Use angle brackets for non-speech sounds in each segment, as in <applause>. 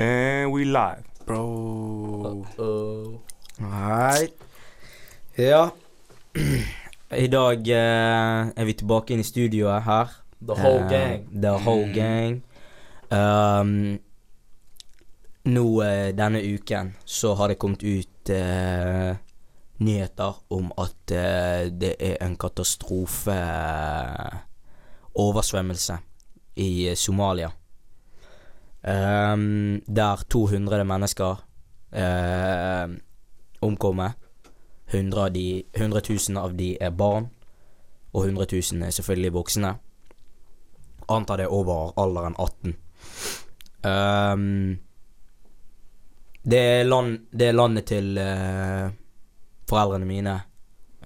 And we live. Bro. Uh, Right. Ja. I dag eh, er vi tilbake inn i studioet her. the whole Eh, gang. The whole Mm. gang. Um, nå eh, denne uken så har det kommet ut eh, nyheter om at eh, det er en katastrofe eh, oversvømmelse i Somalia. Um, der 200 mennesker uh, omkommer. 100, av de, 100 000 av de er barn, og 100 000 er selvfølgelig voksne. Antar det er over alderen 18. Um, det, er land, det er landet til uh, foreldrene mine.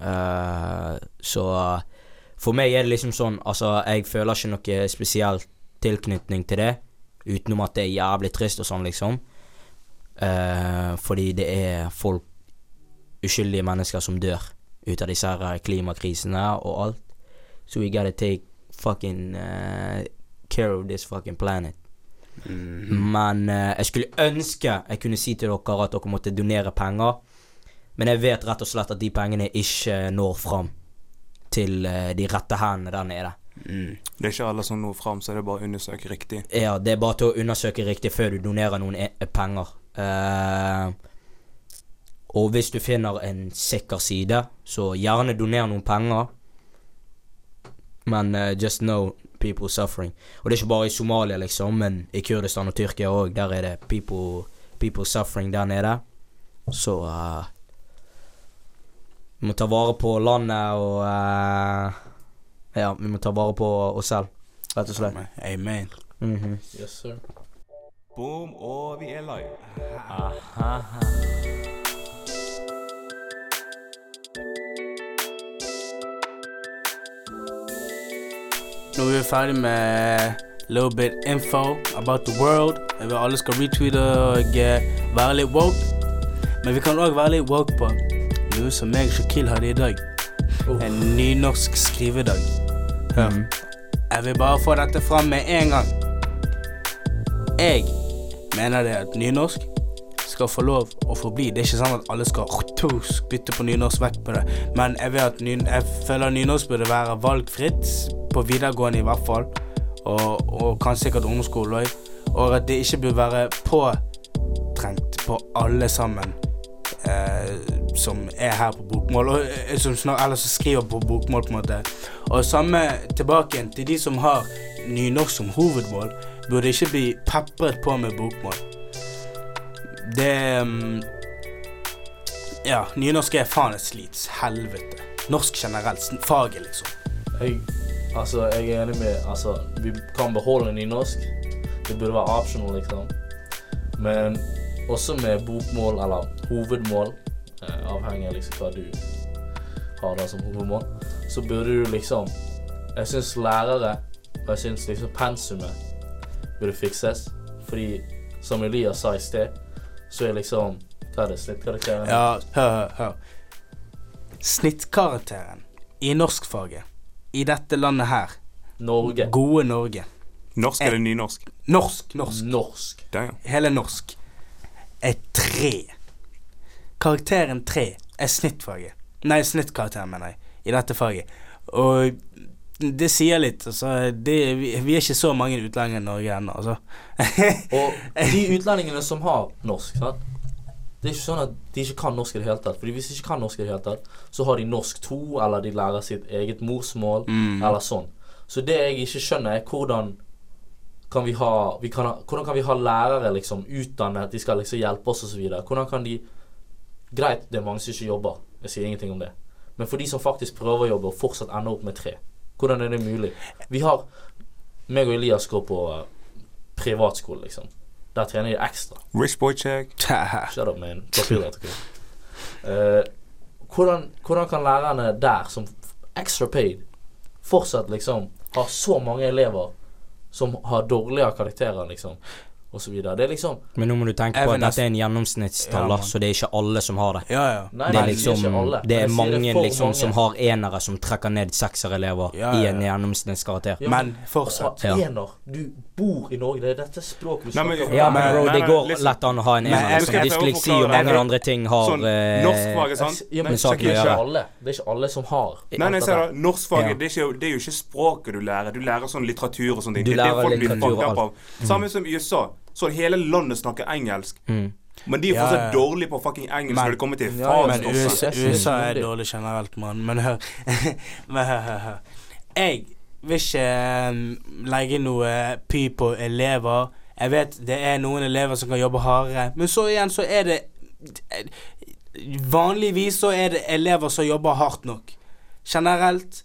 Uh, så for meg er det liksom sånn Altså, jeg føler ikke noe spesiell tilknytning til det, utenom at det er jævlig trist og sånn, liksom. Uh, fordi det er folk, uskyldige mennesker, som dør ut av disse her klimakrisene og alt. So we gotta take fucking uh, care of this fucking planet. Mm. Men uh, jeg skulle ønske jeg kunne si til dere at dere måtte donere penger. Men jeg vet rett og slett at de pengene ikke når fram til de rette hendene der nede. Mm. Det er ikke alle som når fram, så er bare å undersøke riktig. Ja, det er bare til å undersøke riktig før du donerer noen e penger. Uh, og hvis du finner en sikker side, så gjerne doner noen penger. Men uh, just know people suffering. Og det er ikke bare i Somalia, liksom, men i Kurdistan og Tyrkia òg. Der er det people, people suffering der nede. Så uh, Vi må ta vare på landet og eh, Ja, vi må ta vare på oss selv, rett og slett. Amen. Mhm. Yes, sir. Boom, og vi er live. Nå er vi ferdig med little bit info about the world. Jeg vil alle skal retweete og eh, være litt woke. Men vi kan òg være litt woke på noe som jeg og Shakil hadde i dag. En nynorsk skrivedag. Hør. Mhm. Jeg vil bare få dette fram med en gang. Jeg mener det at nynorsk skal få lov å forbli. Det er ikke sånn at alle skal bytte på nynorsk vekk på det. Men jeg, vet at ny, jeg føler nynorsk burde være valgfritt, på videregående i hvert fall. Og, og kanskje sikkert ungdomsskole òg. Og at det ikke burde være påtrengt på alle sammen som er her på bokmål, og eh, som snak, eller som skriver på bokmål, på en måte. Og samme tilbake igjen til de som har nynorsk som hovedmål, burde ikke bli pepret på med bokmål. Det mm, Ja, nynorsk er faen et slits. Helvete. Norsk generelt. Faget, liksom. Jeg, altså, jeg er enig med Altså, vi kan beholde nynorsk. Det burde være optional, liksom. Men også med bokmål, eller hovedmål, avhengig av liksom hva du har da som hovedmål, så burde du liksom Jeg syns lærere og jeg syns liksom pensumet burde fikses. Fordi, som Elias sa i sted, så er liksom Hva er det? Snittkarakteren? Ja, hør, hør, hør. Snittkarakteren i norskfaget i dette landet her, Norge. gode Norge Norsk eller nynorsk? Norsk, norsk. Norsk. Hele norsk er tre. Karakteren tre er snittfaget. Nei, snittkarakteren, mener jeg, i dette faget. Og det sier litt. Altså, det, vi, vi er ikke så mange utlendinger i Norge ennå, altså. <laughs> Og de utlendingene som har norsk, sant? Det er ikke sånn at de ikke kan norsk i det hele tatt. Fordi hvis de ikke kan norsk i det hele tatt, så har de norsk 2, eller de lærer sitt eget morsmål, Mm. eller sånn. Så det jeg ikke skjønner, er hvordan kan vi ha, vi kan ha Hvordan kan vi ha lærere liksom utdannet, de skal liksom hjelpe oss osv. Hvordan kan de Greit, det er mange som ikke jobber, jeg sier ingenting om det. Men for de som faktisk prøver å jobbe og fortsatt ender opp med tre, hvordan er det mulig? Vi har meg og Elias går på eh, privatskole, liksom. Der trener de ekstra. Rich boy check. <laughs> Shut up, man. Copyright. Eh, hvordan, hvordan kan lærerne der, som extra paid, fortsatt liksom ha så mange elever som har dårligere karakterer, liksom? Og så videre. Det er liksom Men nå må du tenke på at dette er en Ja, så det er ikke alle som har det. Ja, ja. Nei, Det er liksom ikke alle. Det er mange det liksom mange. som har enere som trekker ned sekserelever Ja, i ja, en gjennomsnittskarakter. Ja, Men fortsatt. Ja. ener. Du bor i Norge, det er dette språket du snakker om. Ja, men bro, det går lett an å ha en ener. Liksom. skal Dysleksi og mange andre ting har Sånn eh, norskfaget, sant? Ja, men det er ikke alle. Det er ikke alle som har Nei, nei, ser du, Norskfaget det, er det er jo ikke språket du lærer. Du lærer sånn litteratur og sånne ting. Du Det er det lærer litteratur og alt. Samme som i USA. Så hele landet snakker engelsk. mm. Men de er fortsatt ja. dårlige på fucking engelsk Men- når det kommer til Ja, ja. Men også. USA, USA er er dårlig generelt, mann. Men hør. <laughs> Men hør, hør, hør. Jeg vil ikke um, legge noe py på elever. Jeg vet det er noen elever som kan jobbe hardere, men så igjen så er det Vanligvis så er det elever som jobber hardt nok. Generelt,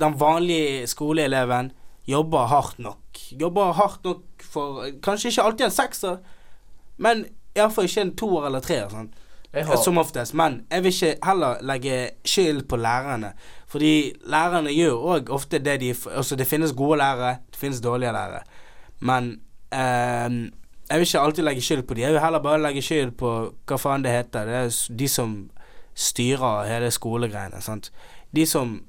den vanlige skoleeleven jobber hardt nok. Jobber hardt nok for Kanskje ikke alltid en sekser, men iallfall ikke en toer eller treer. Sånn. Har, Som oftest. Men jeg vil ikke heller legge skyld på lærerne. Fordi lærerne gjør òg ofte det de Altså, det finnes gode lærere, det finnes dårlige lærere. Men eh, jeg vil ikke alltid legge skyld på de. Jeg vil heller bare legge skyld på hva faen det heter. Det er de som styrer hele skolegreiene. Sant? De som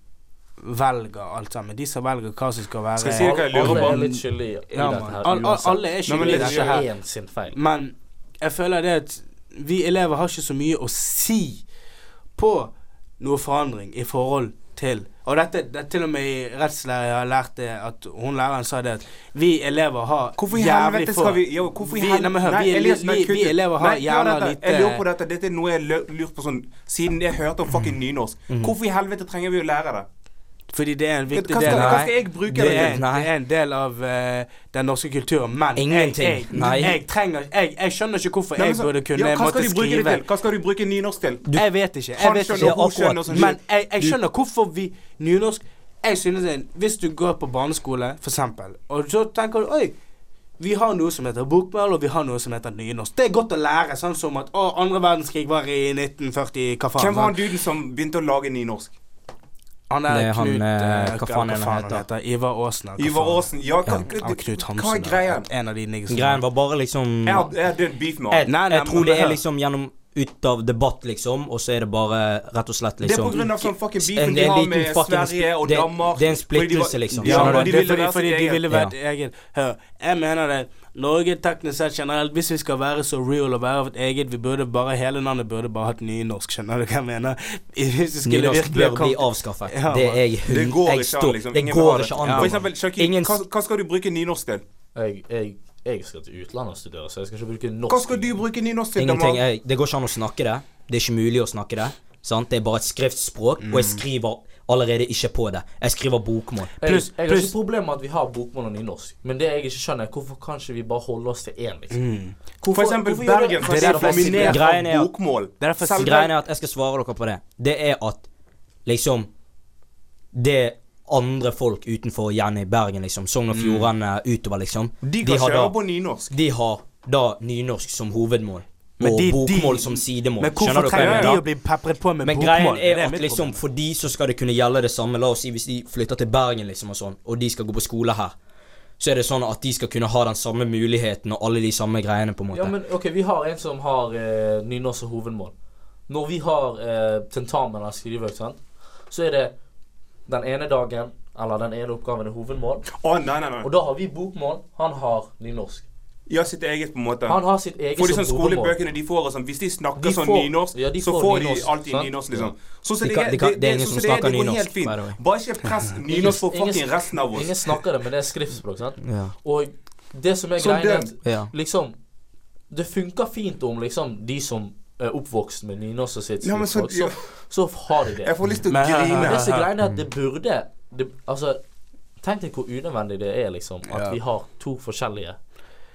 velger alt sammen. De som velger hva som skal være Skal jeg si hva jeg lurer alle er litt skyldige i Ja, dette her. Al- al- alle er skyldige i dette er her. Men jeg føler det at vi elever har ikke så mye å si på noe forandring i forhold til Og dette, det til og med i rettslære jeg har lært det at hun læreren sa det at vi elever har Hvorfor jævlig få vi jo, hvorfor Vi- nei, men hør, vi- Elias, vi- vi- vi elever har Nei, jævla dette. lite- Jeg lurer på dette. Dette er noe jeg lurt på sånn Siden jeg hørte om fucking nynorsk. Mhm. Hvorfor i helvete trenger vi å lære det? Fordi det er en Hva viktig skal, del hva skal jeg bruke det er, til? Det er en del av uh, den norske kulturen, men Ingenting. Jeg, jeg, jeg trenger jeg, jeg skjønner ikke hvorfor Nei, jeg burde kunne ja, måtte skrive? Hva skal du bruke nynorsk til? Jeg vet ikke. Jeg vet skjønner, ikke. skjønner. Men jeg, jeg skjønner hvorfor vi nynorsk Jeg synes det en- Hvis du går på barneskole, for eksempel, og så tenker du Oi, vi har noe som heter bokmål, og vi har noe som heter nynorsk. Det er godt å lære, sånn som at Å, andre verdenskrig var i 1940, hva faen. Hvem var han duden som begynte å lage nynorsk? Han er Knut han, eh, hva faen er han heter? Ivar Aasen. hva Ivar faen? Aasen. Ja, hva, Ja, Knut Hansen. hva er greien? En av de. Greien var bare liksom Jeg jeg har beef med Jeg, han. Nei, nei, jeg tror det er liksom gjennom ut av debatt, liksom, og så er det bare rett og slett liksom Det er liksom på grunn av sånn fucking En- beefen de har med fucking Sverige og det- Danmark. det er en splittelse, liksom. Ja, de det er fordi, fordi de ville vært egen Hør, jeg mener det. Norge teknisk sett generelt, hvis vi skal være så real og være vårt eget, vi burde bare hele landet burde bare hatt nynorsk, skjønner du hva jeg mener? Nynorsk bør bli avskaffet. Ja, det er jeg Det går ikke an, liksom. Det går ikke an. Ja, For eksempel, Shakir, Ingen- hva, hva skal du bruke nynorsk til? Jeg, jeg, jeg skal til utlandet og studere, så jeg skal ikke bruke norsk. Hva skal du bruke nynorsk til? Ingenting. Jeg, det går ikke an å snakke det. Det er ikke mulig å snakke det. Sant? Det er bare et skriftspråk, og jeg skriver allerede ikke på det. Jeg skriver bokmål. Jeg, Pluss- jeg har ikke problem med at vi har bokmål og nynorsk, men det jeg ikke skjønner, er hvorfor kan ikke vi bare holde oss til én, liksom? Mm. For eksempel hvorfor Bergen, som Det er er jeg dominert er av bokmål. Det er jeg Greien er at jeg skal svare dere på det. Det er at liksom Det andre folk utenfor igjen i Bergen, liksom, Sogn og Fjordane utover, liksom De kan de kjøre da, på nynorsk. de har da nynorsk som hovedmål. Men Og de- de- bokmål som sidemål. Men hvorfor trenger de å bli pepret på med Men bokmål? greien er, er at liksom problem. for de så skal det kunne gjelde det samme. La oss si hvis de flytter til Bergen liksom og sånn, og de skal gå på skole her. Så er det sånn at de skal kunne ha den samme muligheten og alle de samme greiene, på en måte. Ja, men ok, vi har en som har eh, nynorsk som hovedmål. Når vi har eh, tentamen eller skriveøkt, så er det den ene dagen, eller den ene oppgaven er hovedmål. Å, nei, nei, nei. Og da har vi bokmål, han har nynorsk. Ja, sitt eget, på en måte. Han har sitt eget For de sånn skolebøkene de får sånn, Hvis de snakker De sånn nynorsk, ja, får så får får de alltid sant? nynorsk, liksom. Så, så De kan- de kan- det er ingen så som det- snakker det går nynorsk, helt fint. by the way. Bare ikke press <laughs> nynorsk for fucking resten av oss. Ingen snakker det, men det er skriftspråk, sant. Ja. Og det som er Som greia, er at liksom Det funker fint om liksom de som oppvokst med nynorsk og sitt Ja, så- så, så har de det. Jeg får lyst til å grine. Men er greia, er at det burde det, Altså, tenk deg hvor unødvendig det er, liksom. At Ja. vi har to forskjellige.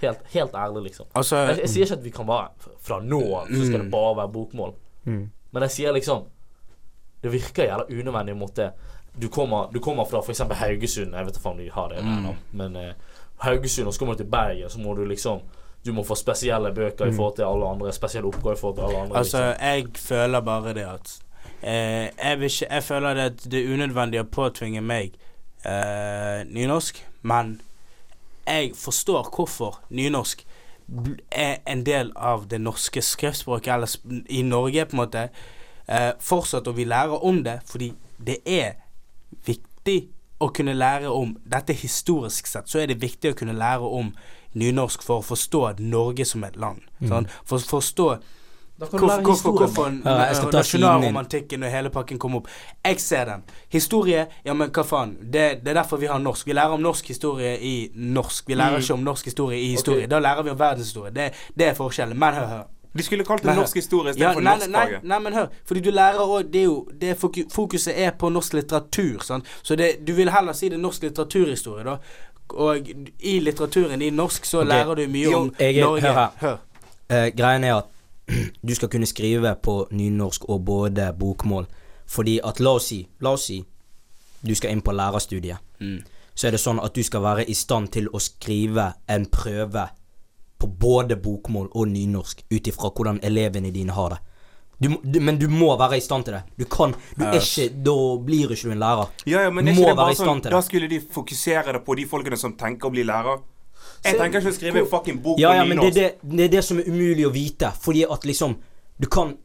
Helt, helt ærlig, liksom. Altså, Jeg, jeg sier ikke at vi kan være Fra nå av så skal det Mm. bare være bokmål. Mm. Men jeg sier liksom Det virker jævla unødvendig å måtte Du kommer, du kommer fra f.eks. Haugesund. Jeg vet ikke om de har det Mm. Men uh, Haugesund, og så kommer du til Bergen, så må du liksom Du må få spesielle bøker i forhold til alle andre. Spesielle oppgaver i forhold til alle andre. altså liksom. jeg føler bare det at eh, jeg, ikke, jeg føler det at det er unødvendig å påtvinge meg eh, nynorsk, men jeg forstår hvorfor nynorsk er en del av det norske skriftspråket eller i Norge, på en måte. Eh, fortsatt, og vi lærer om det, fordi det er viktig å kunne lære om Dette historisk sett, så er det viktig å kunne lære om nynorsk for å forstå Norge som et land. Sånn? For å forstå Hvorfor. Ja, din. nasjonalromantikken og hele pakken kom opp? Jeg ser den. Historie, ja, men hva faen. Det, det er derfor vi har norsk. Vi lærer om norsk historie i norsk. Vi lærer Mm. ikke om norsk historie i historie. Da lærer vi om verdenshistorie. Det, det er forskjellen. Men hør, hør. Vi skulle kalt det norsk historie Ja, istedenfor nei, nei, nei, nei, men hør. Fordi du lærer òg Det er jo det Fokuset er på norsk litteratur. Sant? Så det, du vil heller si det norsk litteraturhistorie, da. Og i litteraturen i norsk så okay. lærer du mye Jo, om jeg Norge. hør her. Hør. Eh, greien er at <clears throat> du skal kunne skrive på nynorsk og både bokmål. Fordi at la oss si, la oss si du skal inn på lærerstudiet. Mm. Så er det sånn at du skal være i stand til å skrive en prøve på både bokmål og nynorsk ut ifra hvordan elevene dine har det. Du, du, men du må være i stand til det. Du kan Du er Yes. ikke Da blir ikke du en lærer. Ja, ja, men Du må være i stand sånn til Da skulle de fokusere det på de folkene som tenker å bli lærer. Jeg tenker ikke å skrive en fucking bok Ja, ja, men det det, det er det som er umulig å vite. Fordi at liksom Du kan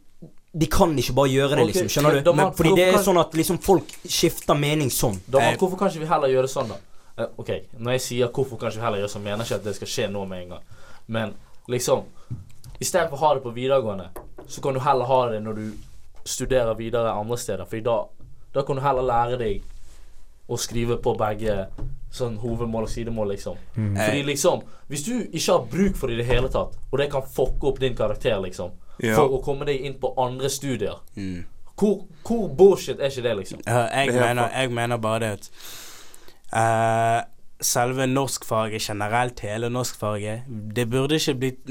De kan ikke bare gjøre det, liksom. Skjønner du? Men, Fordi det er sånn at liksom folk skifter mening sånn. Da, Eh. hvorfor kan ikke vi heller gjøre sånn, da? Uh, ok, når jeg sier hvorfor kan ikke vi heller gjøre sånn, mener jeg ikke at det skal skje nå med en gang. Men liksom Istedenfor å ha det på videregående, så kan du heller ha det når du studerer videre andre steder. For da, da kan du heller lære deg å skrive på begge sånn hovedmål og sidemål, liksom. Fordi liksom Hvis du ikke har bruk for det i det hele tatt, og det kan fucke opp din karakter, liksom, Ja. for å komme deg inn på andre studier Mm. hvor, hvor bullshit er ikke det, liksom? Uh, jeg, Det er mener, jeg mener bare det at uh, Selve norskfaget generelt, hele norskfaget, det burde ikke blitt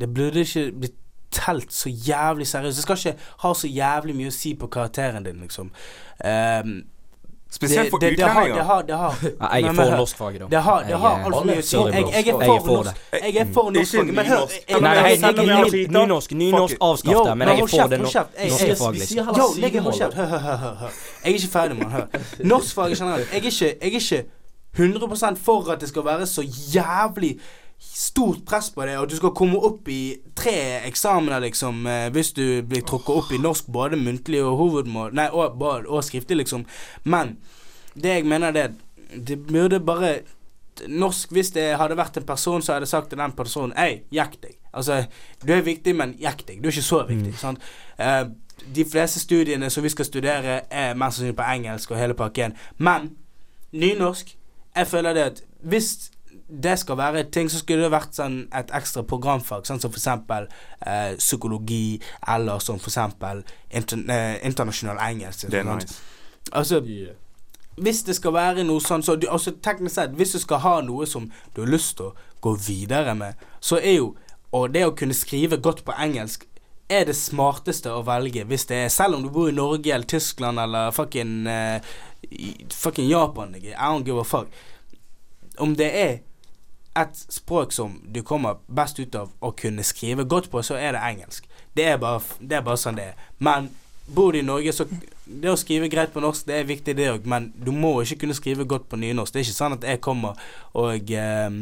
Det burde ikke blitt telt så jævlig seriøst. Det skal ikke ha så jævlig mye å si på karakteren din, liksom. Um, Spesielt for utlendinger. det, har, det har, det har Ja, jeg er for norskfaget, da. Det har, det har altfor mye å si. Jeg, jeg er for norsk. det. Jeg er for norskfaget, men hør nynorsk. Nei, nynorsk, nynorsk avskaff det, men jeg er for det norske jeg- fag, vi sier heller Yo, legg hold kjeft. Hør, hør, hør. Jeg er ikke ferdig, mann. Hør. Norskfaget generelt. Er jeg er ikke 100 for at det skal være så jævlig stort press på det, og du skal komme opp i tre eksamener, liksom, eh, hvis du blir trukket opp i norsk, både muntlig og hovedmål Nei, og, og skriftlig, liksom. Men det jeg mener, det Det burde bare Norsk, hvis det hadde vært en person, så hadde jeg sagt til den personen Hei, jekk deg. Altså, du er viktig, men jekk deg. Du er ikke så viktig. Sant? Uh, de fleste studiene som vi skal studere, er mest sannsynlig på engelsk og hele pakken. Men nynorsk Jeg føler det at hvis det skal være ting, så skulle det vært sånn et ekstra programfag, sånn som eksempel eh, psykologi, eller som eksempel inter, eh, internasjonal engelsk. Det er nice. Altså, Yeah. hvis det skal være noe sånn så du, altså Teknisk sett, hvis du skal ha noe som du har lyst til å gå videre med, så er jo Og det å kunne skrive godt på engelsk er det smarteste å velge hvis det er Selv om du bor i Norge eller Tyskland eller fucking eh, Fucking Japan. I don't give a fuck. Om det er et språk som du kommer best ut av å kunne skrive godt på, så er det engelsk. Det er bare, det er bare sånn det er. Men bor du i Norge, så det å skrive greit på norsk, det er viktig, det òg. Men du må ikke kunne skrive godt på nynorsk. Det er ikke sånn at jeg kommer og eh,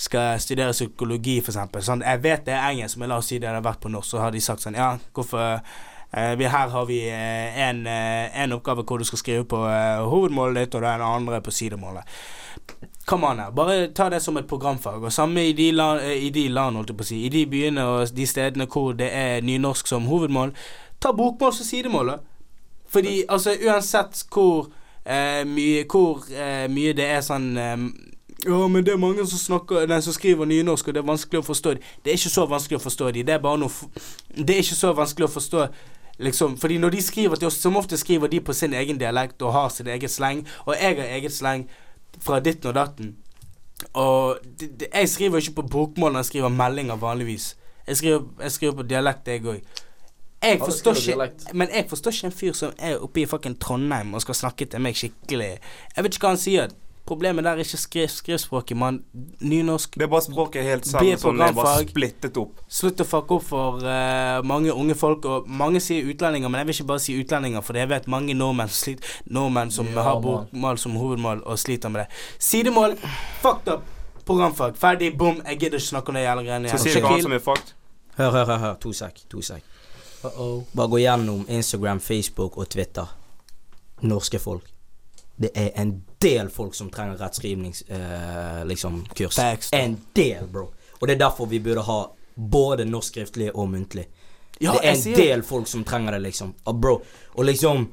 skal studere psykologi, eksempel. Sånn, jeg vet det er engelsk, men la oss si det hadde vært på norsk, så har de sagt sånn Ja, hvorfor her har vi eh, en, eh, en oppgave hvor du skal skrive på eh, hovedmålet ditt, og den andre på sidemålet. Come on her. Bare ta det som et programfag. Og samme i de land, eh, i de land holdt jeg på å si. I de byene og de stedene hvor det er nynorsk som hovedmål, ta bokmål som sidemål. da. Fordi altså uansett hvor eh, mye Hvor eh, mye det er sånn eh, ja, men det er mange som snakker Nei, som skriver nynorsk, og det er vanskelig å forstå dem. Det er ikke så vanskelig å forstå dem. Det er bare noe Det er ikke så vanskelig å forstå Liksom, fordi når de skriver til oss, som ofte skriver de på sin egen dialekt og har sin eget sleng, og jeg har eget sleng fra ditten og datten. Og de, de, jeg skriver ikke på bokmål når jeg skriver meldinger vanligvis. Jeg skriver, jeg skriver på dialekt, jeg òg. Jeg forstår ikke. Men jeg forstår ikke en fyr som er oppe i fucking Trondheim og skal snakke til meg skikkelig Jeg vet ikke hva han sier. Problemet der er ikke skriv, skrivspråket, mann. Nynorsk. Det er bare språket helt sammen sånn det er bare splittet opp. Slutt å fucke opp for uh, mange unge folk. Og mange sier utlendinger, men jeg vil ikke bare si utlendinger, for jeg vet mange nordmenn, slit, nordmenn som Ja, har bokmål som hovedmål og sliter med det. Sidemål, fucked up. programfag. Ferdig, bom. Jeg gidder ikke snakke om det jævla greiene Så sier du han som er fucked. Hør, hør, hør. hør. To sek. To sek. Uh-oh. Bare gå gjennom Instagram, Facebook og Twitter. Norske folk. Det er en del folk som trenger rettskrivnings... Eh, liksom. En del, bro. Og det er derfor vi burde ha både norsk skriftlig og muntlig. Ja, det er en del folk som trenger det, liksom. Og bro, og liksom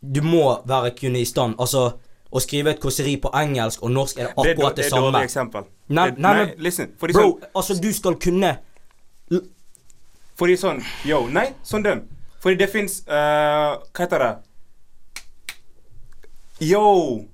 Du må være kunne i stand Altså, å skrive et kåseri på engelsk og norsk er det Det er, akkurat det det, er dårlig samme. eksempel. Nei, nei, nei, nei listen. Fordi Bro, sånn, altså, du skal kunne fordi sånn Yo, nei, sånn dem. Fordi det fins Hva heter det? Yo!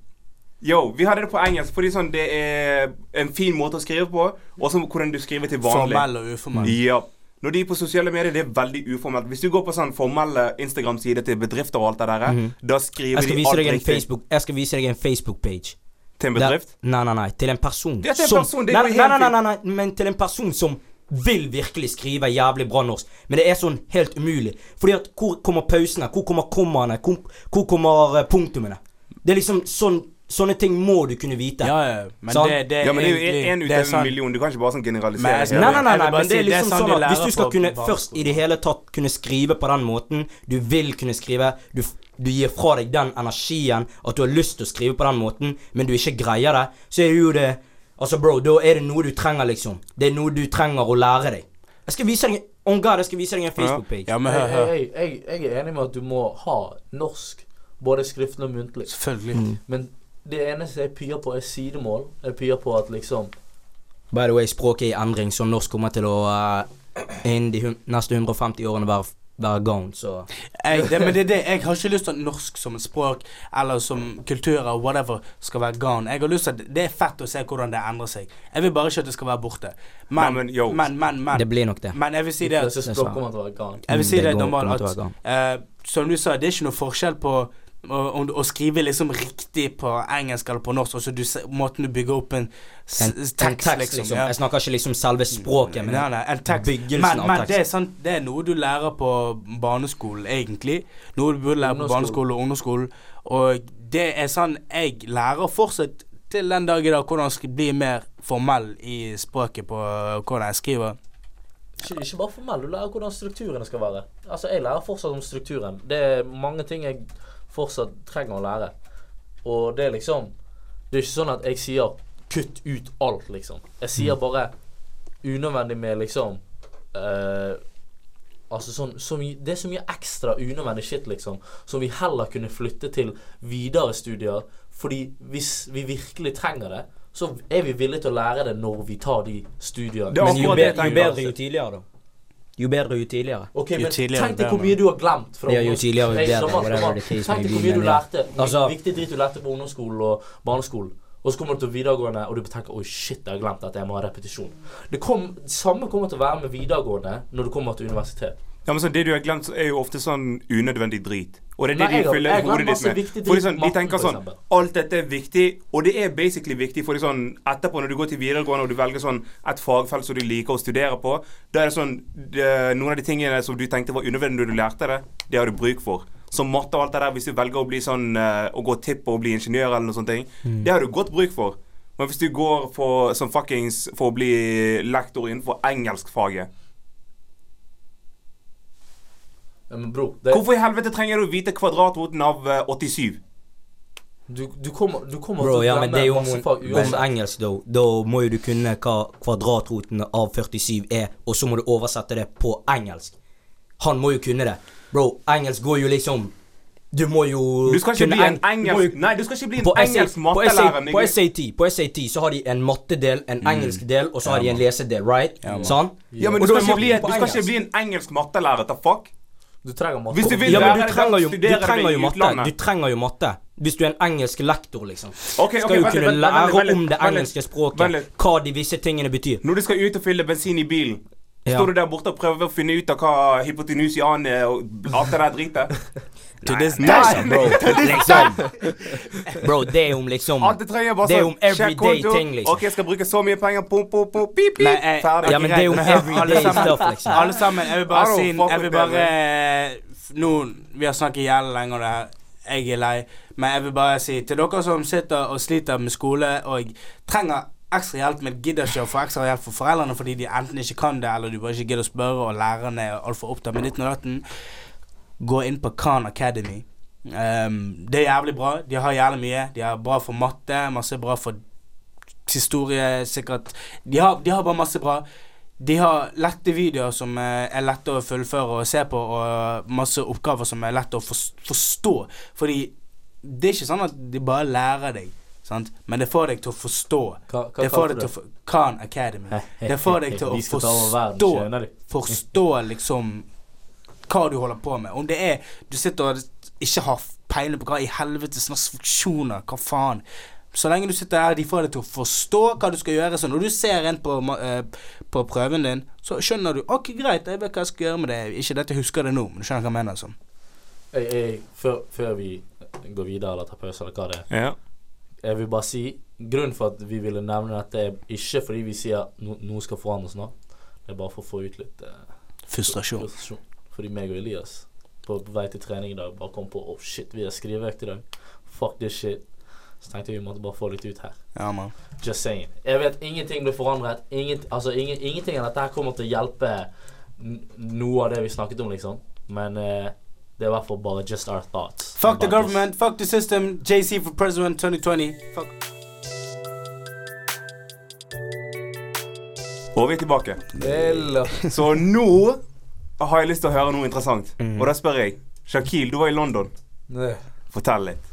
Yo, vi hadde det på engelsk fordi sånn det er en fin måte å skrive på, og så hvordan du skriver til vanlig. Formell og uformell. Ja. Når de er på sosiale medier, det er veldig uformelt. Hvis du går på sånn formelle Instagram-sider til bedrifter og alt det der, da skriver de alt riktig Facebook Jeg skal vise deg en Facebook-page. til en bedrift. Nei, nei, nei. Til en person. Ja, til en som, person, det er nei, jo nei, helt nei, nei, nei, nei, men til en person som vil virkelig skrive jævlig bra norsk. Men det er sånn helt umulig. Fordi at hvor kommer pausene? Hvor kommer kommaene? Hvor, hvor kommer eh, punktumene? Det er liksom sånn Sånne ting må du kunne vite. Ja, ja. Men sånn? det, det Ja, men det er jo én ut av en million. Du kan ikke bare sånn generalisere. Men. Nei, nei, nei, nei men det er liksom det er liksom sånn sånn at hvis du skal kunne først i det hele tatt kunne skrive på den måten, du vil kunne skrive, du, du gir fra deg den energien, at du har lyst til å skrive på den måten, men du ikke greier det, så er jo det Altså, bro, da er det noe du trenger, liksom. Det er noe du trenger å lære deg. Jeg skal vise deg On God, jeg skal vise deg en Facebook-page. Ja, men hør, hør. jeg, jeg, jeg er enig med at du må ha norsk, både skriftlig og muntlig. Selvfølgelig. Mm. Men det eneste jeg pyr på, er sidemål. Jeg pyr på at liksom By the way, språket er i endring, så norsk kommer til å uh, innen de neste 150 årene være, være gone, så Jeg, det, men det er det, jeg har ikke lyst til at norsk som et språk eller som kultur eller whatever skal være gone. Jeg har lyst til at Det er fett å se hvordan det endrer seg. Jeg vil bare ikke at det skal være borte. Men, Nei, men, men, men, men, Det blir nok det. men jeg vil si det det gone. Jeg vil si det, det, går- normal kommer til å at uh, eh, Som du sa, det er ikke noe forskjell på å, skrive liksom riktig på engelsk eller på norsk. Altså du, måten du bygger opp en, En, tekst, en tekst, liksom. ja. Jeg snakker ikke liksom selve språket, men Nei, nei, en tekst. byggelsen Men, av men tekst. det, er sant, det er noe du lærer på barneskolen, egentlig. Noe du burde lære på barneskolen og ungdomsskolen. Og det er sånn jeg lærer fortsatt til den dag i dag hvordan jeg skal bli mer formell i språket på øh, hvordan jeg skriver. Ikke, ikke bare formell, du lærer hvordan strukturene skal være. Altså, Jeg lærer fortsatt om strukturen. Det er mange ting jeg fortsatt trenger å lære. Og det er liksom Det er ikke sånn at jeg sier 'kutt ut alt', liksom. Jeg sier bare unødvendig med liksom uh, Altså sånn så mye, Det er så mye ekstra unødvendig shit, liksom, som vi heller kunne flytte til videre studier. Fordi hvis vi virkelig trenger det, så er vi villige til å lære det når vi tar de studiene. Men jo, be, jo bedre jo tidligere, da. Jo bedre jo tidligere. Ok, Jo men tidligere, tenk deg hvor mye du har glemt fra Ja, jo tidligere, jo bedre, whatever Tenk deg hvor mye du lærte Altså- Viktig dritt du lærte på ungdomsskolen og barneskolen. Og så kommer du til videregående, og du tenker 'oi, shit, jeg har glemt at jeg må ha repetisjon'. Det kom, samme kommer til å være med videregående når du kommer til universitet. Ja, men så Det du har glemt, er jo ofte sånn unødvendig drit. Og det er det Nei, de fyller hodet ditt med. For sånn, De tenker sånn. Alt dette er viktig, og det er basically viktig. For sånn etterpå, når du går til videregående og du velger sånn et fagfelt som du liker å studere på, da er det sånn det, Noen av de tingene som du tenkte var unødvendig når du lærte det, det har du bruk for. Som matte og alt det der, hvis du velger å bli sånn eh, Å gå tipp og bli ingeniør eller noe sånt, Mm. det har du godt bruk for. Men hvis du går for, som fuckings for å bli lektor innenfor engelskfaget Ja, men bro, det, Hvorfor i helvete trenger du å vite kvadratroten av eh, 87? du, du kommer, du kommer Bro, til å ja, det glemme masse om, fag uansett. engelsk, da. Da må jo du kunne hva kvadratroten av 47 er, og så må du oversette det på engelsk. Han må jo kunne det. Bro, engelsk går jo liksom Du må jo Du skal ikke kunne bli en engelsk Nei, du skal ikke bli en engelsk mattelærer. På, SAT, på SAT så har de en mattedel, en engelsk del, og så har de en lesedel, right? Ja, sånn? Ja, men Og du skal, ikke bli, du skal ikke bli en engelsk mattelærer. ta fuck? Du trenger matte. Hvis du vil Ja, men du trenger jo, du trenger jo matte. Du trenger jo matte. Hvis du er en engelsk lektor, liksom. Ok, Skal ok, jo vent kunne lære vent litt, om det engelske språket. Vent. Hva de visse tingene betyr. Når du skal ut og fylle bensin i bilen, Ja. står du der borte og prøver å finne ut av hva hypotenusian er og alt det der dritet? <laughs> To this Nei, day. bro. Liksom. Bro, det er om liksom det er sånn om everyday ting, liksom. Ok, jeg skal bruke så mye penger. Pum, pum, pum, pip, pip. Eh, Ferdig. Ja, men det er om everyday stuff, liksom. Alle sammen, jeg vil bare si Jeg vil bare Nå, Vi har snakket jævlig lenge om det her. Jeg er lei. Men jeg vil bare si til dere som sitter og sliter med skole og trenger ekstra hjelp, men gidder ikke å få ekstra hjelp for foreldrene fordi de enten ikke kan det, eller du bare ikke gidder å spørre, og lærerne er altfor opptatt med 1918, gå inn på Khan Academy. Um, det er jævlig bra. De har jævlig mye. De er bra for matte, masse bra for historie, sikkert. De har, de har bare masse bra. De har lette videoer som eh, er lette å fullføre og se på, og masse oppgaver som er lette å forstå. Fordi det er ikke sånn at de bare lærer deg, sant? men det får deg til å forstå. Hva, hva Det får deg til å Khan Academy. <laughs> Det får deg til å forstå? Forstå liksom hva du holder på med. Om det er du sitter og ikke har peiling på hva i helvete slags funksjoner, hva faen. Så lenge du sitter her, de får deg til å forstå hva du skal gjøre. Så når du ser en på, eh, på prøven din, så skjønner du Ok, greit, jeg vet hva jeg skal gjøre med det. Ikke dette jeg husker det nå, men du skjønner hva jeg mener. Sånn. Hey, hey, før, før vi går videre eller tar pause, eller hva det er Ja. Jeg vil bare si Grunnen for at vi ville nevne dette, er ikke fordi vi sier no, noe skal forandres nå. Det er bare for å få ut litt uh, Frustrasjon. frustrasjon. Fordi meg og Elias på vei til trening i dag bare kom på Oh shit, vi har skriveøkt i dag. Fuck this shit. Så tenkte jeg vi måtte bare få litt ut her. Ja, man. Just saying. Jeg vet ingenting blir forandret. Ingen, altså, ingen, ingenting av dette her kommer til å hjelpe noe av det vi snakket om, liksom. Men eh, det er i hvert fall bare just our thoughts. Fuck the government, fuck the system. JC for president 2020. Fuck. Og vi er tilbake. <laughs> Så nå har jeg lyst til å høre noe interessant. Og da spør jeg Shakil, du var i London. Det. Fortell litt.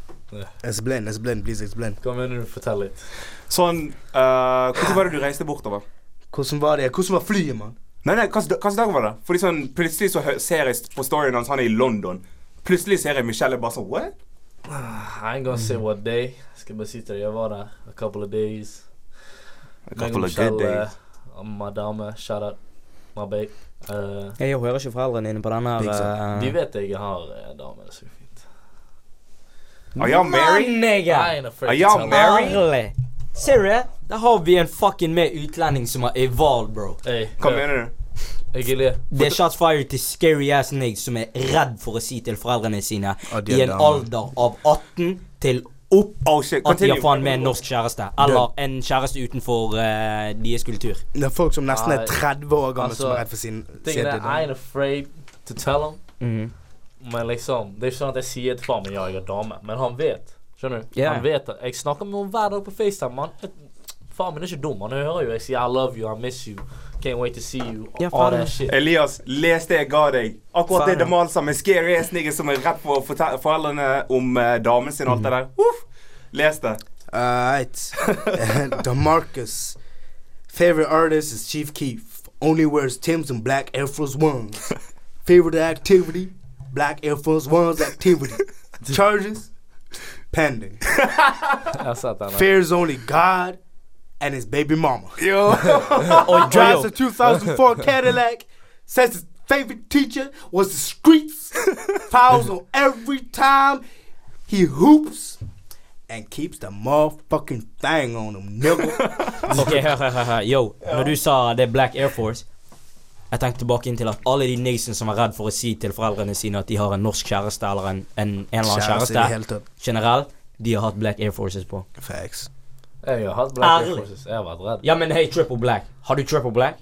Explain, explain, please explain. Hva mener du? Fortell litt. Sånn uh, Hvordan var det du reiste bortover? Hvordan var det? Hvordan var flyet, mann? Nei, nei, hvilken dag var det? Fordi sånn, Plutselig så ser jeg på storyen hans, han er i London. Plutselig ser jeg Michelle bare sånn What? I ain't gonna say what day. Skal bare si til deg, jeg var der a couple of days. A Meg og couple of good days. Uh, my dame, shout out, babe. Eh, Jeg hører ikke foreldrene dine på denne her. Uh, de uh, vet jeg har uh, dame, det er så fint. Are y'all married? Are y'all married? Ser du det? Der har vi en fucking med utlending som har evolved, bro. Hey, Hva mener du? jeg. Det er shots fired til scary ass niggas som er redd for å si til foreldrene sine i en damer. alder av 18 til opp Oh shit, at de har faen med en norsk kjæreste. Eller en kjæreste utenfor uh, deres kultur. Det er folk som nesten er 30 år gamle altså, som er redd for sin er, I ain't afraid to tell him. Mhm. Men liksom, det er ikke sånn at jeg sier til far min ja, jeg er dame. Men han vet. Skjønner du? Yeah. Han vet det. Jeg snakker med henne hver dag på FaceTime. Man. Far min er ikke dum. Han hører jo jeg sier I love you, I miss you, can't wait to see you. Ja, all that shit. Elias, les det jeg ga deg. Akkurat det Faen. Demal sa med scary ass niggas som er redd for å fortelle foreldrene om uh, damen sin og alt det der. Uff. Les det. Alright. <laughs> Demarcus. Favorite artist is Chief Keef. Only wears Tim's and black Air Force Ones. Favorite activity? Black Air Force Ones activity. <laughs> Charges? Pending. <laughs> Jeg har sett. Fears only God and his baby mama. Yo. <laughs> Drives a 2004 Cadillac. Says his favorite teacher was the streets. <laughs> Fouls on every time he hoops. And keeps the motherfucking thing on him, nigga. <laughs> Ok, hør, hør, hør. Yo, når du sa det er Black Air Force Jeg tenkte tilbake inn til at alle de niggsene som er redd for å si til foreldrene sine at de har en norsk kjæreste eller en, en, en eller annen Kjæreste kjæreste, hele generelt, de har hatt Black Air Forces på. Facts. Jeg har hatt Black Air Forces. Jeg har vært redd. Ja, men hei, triple black. Har du triple black?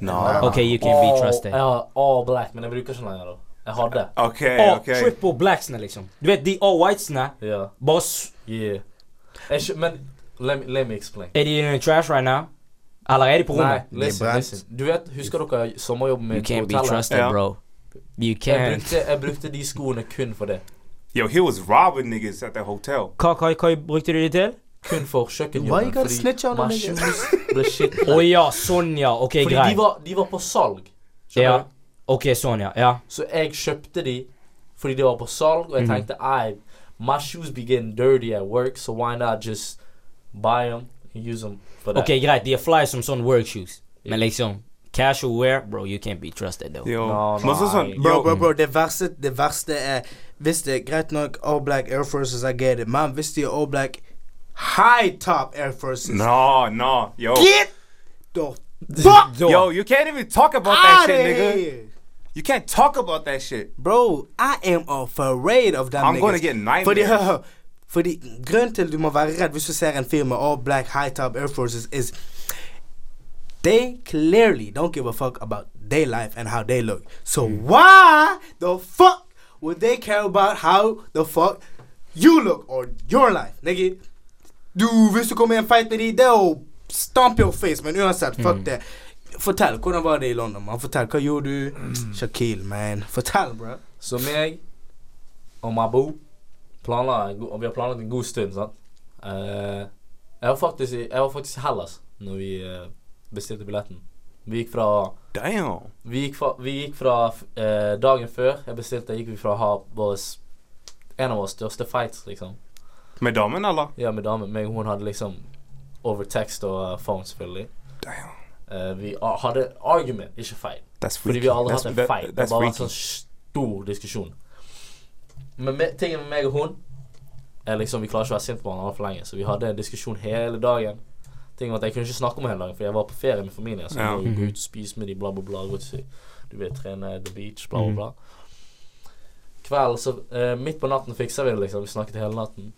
No. Ok, you can be trusted. Jeg har all black, men jeg bruker ikke lenger, da. Jeg hadde. OK, Og OK. triple blacksene, liksom. Du vet, de all whitesene Ja. bare s- Yeah. Jeg men let me, let me explain. Er de in the trash right now? Eller er de på Nei, rommet? listen, brent. listen. Du vet, husker dere sommerjobben min You på can't be hotellet? trusted, bro. You Jeg can't. brukte, jeg brukte de skoene kun for det. Yo, he was robbing niggas at the hotel. Hva, hva, hva brukte du de til? Kun for Why you kjøkkenjobben. gotta snitch on my them niggas? shoes ble <laughs> shit. Å ja, sånn ja. Ok, Fordi de greit. var, de var på salg. Skjønner Ja. du? Ok, sånn ja. Ja. Så jeg kjøpte de fordi de var på salg, og jeg tenkte I, my shoes be getting dirty at work, so why not just buy them and use them for that? Ok, greit. De er fly som sånn work shoes. Men liksom Casual wear, bro, you can't be trusted, though. Yo. No, Men så sånn. Bro, bro, bro, det verste, det verste er Hvis det er greit nok All Black Air Forces, I get it. Men hvis de er All Black High Top Air Forces No, no, yo. Get the <laughs> fuck Yo, you can't even talk about that shit, nigga. here You can't talk about that shit. Bro, I am afraid of them I'm niggas gonna get Fordi, nightmares. Fordi grunnen til du må være redd hvis du ser en fyr med all black high top Air Forces, is they clearly don't give a fuck about their life and how they look. So mm. why the fuck would they care about how the fuck you look or your life, nigga? Du, hvis du kommer i en fight med de, det er å stamp your face, men uansett, fuck det. Fortell, hvordan var det i London, man? Fortell, hva gjorde du? Shaquille, man. Fortell, bro. Så meg og Mabo planla, og vi har planlagt en god stund, sant. Uh, jeg, var faktisk i, jeg var faktisk i Hellas når vi uh, bestilte billetten. Vi gikk fra Damn. Vi gikk fra, vi gikk fra uh, Dagen før jeg bestilte, gikk vi fra å ha vår en av våre største fights, liksom. Med damen, eller? Ja, med damen. Meg og hun hadde liksom over text og uh, phone, selvfølgelig. Damn. Eh, vi hadde argument, ikke feil. Fordi vi har aldri hatt en feil. Det bare vært en sånn stor diskusjon. Men me, tingen med meg og hun er liksom Vi klarer ikke å være sinte på hverandre altfor lenge, så vi hadde en diskusjon hele dagen. Tingen var at Jeg kunne ikke snakke om henne hele dagen, for jeg var på ferie med familien. Så Ja. jeg gå ut og spise med de, bla, bla, bla. Gå til, du vet, trene the beach, bla, bla, bla. Kveld, så eh, Midt på natten fikser vi det, liksom. Vi snakket hele natten.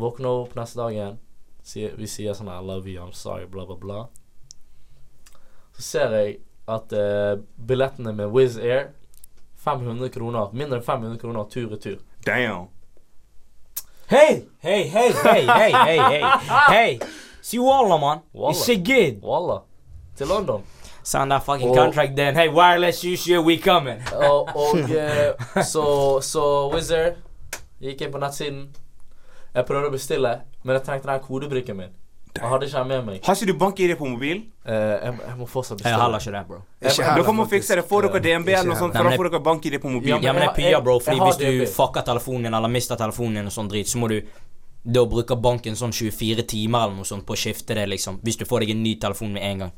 Våkner opp neste dag igjen. Sier, vi sier sånn I love you, I'm sorry, bla, bla, bla. Så ser jeg at eh, billettene med Wizz Air 500 kroner. Mindre enn 500 kroner tur-retur. Damn. Hey, hey, hey, hey, hey, hey, hey, hey. Si walla, man. Walla. It's shit good. Walla. Til London. Sign that fucking Og- contract then. Hey, wireless issue, we coming. Og, og eh, så, så Wizz Air gikk inn på nettsiden. Jeg prøvde å bestille, men jeg trengte den kodebrikken min. Jeg hadde ikke den med meg. Har ikke du bank-ID på mobil? Eh, jeg, jeg må fortsatt bestille. Jeg har heller ikke det, bro. Ikke heller, Da kan fikse det. Får dere DNB eller noe sånt, for da får dere bank-ID på mobil. Ja, men jeg er pia, bro. Fordi hvis du fucker telefonen din eller mister telefonen din og sånn drit, så må du da bruke banken sånn 24 timer eller noe sånt på å skifte det, liksom. Hvis du får deg en ny telefon med en gang.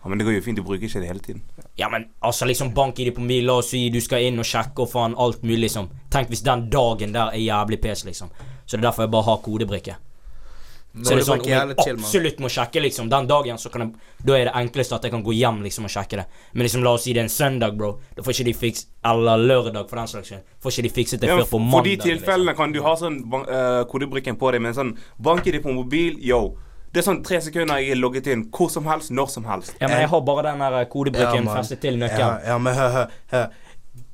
Ja, men det går jo fint, du bruker ikke det hele tiden. Ja, men altså liksom bank-ID på mobil, la oss si du skal inn og sjekke og faen alt mulig, liksom. Tenk hvis den dagen der er jævlig pes, liksom. Så det er derfor jeg bare har kodebrikke. Så det er sånn om jeg absolutt må sjekke, liksom. Den dagen så kan jeg Da er det enkleste at jeg kan gå hjem liksom og sjekke det. Men liksom la oss si det er en søndag, bro. Da får ikke de fiks Eller lørdag, for den slags skyld. Får ikke de fikset det Ja, før men mandag. for de de liksom. tilfellene kan du ha sånn eh, kodebrikken på deg, men sånn banker de på mobil, yo. Det er sånn tre sekunder jeg er logget inn hvor som helst, når som helst. Ja, men jeg har bare den der kodebrikken ja, festet til Ja, ja, men hør, hør, hør.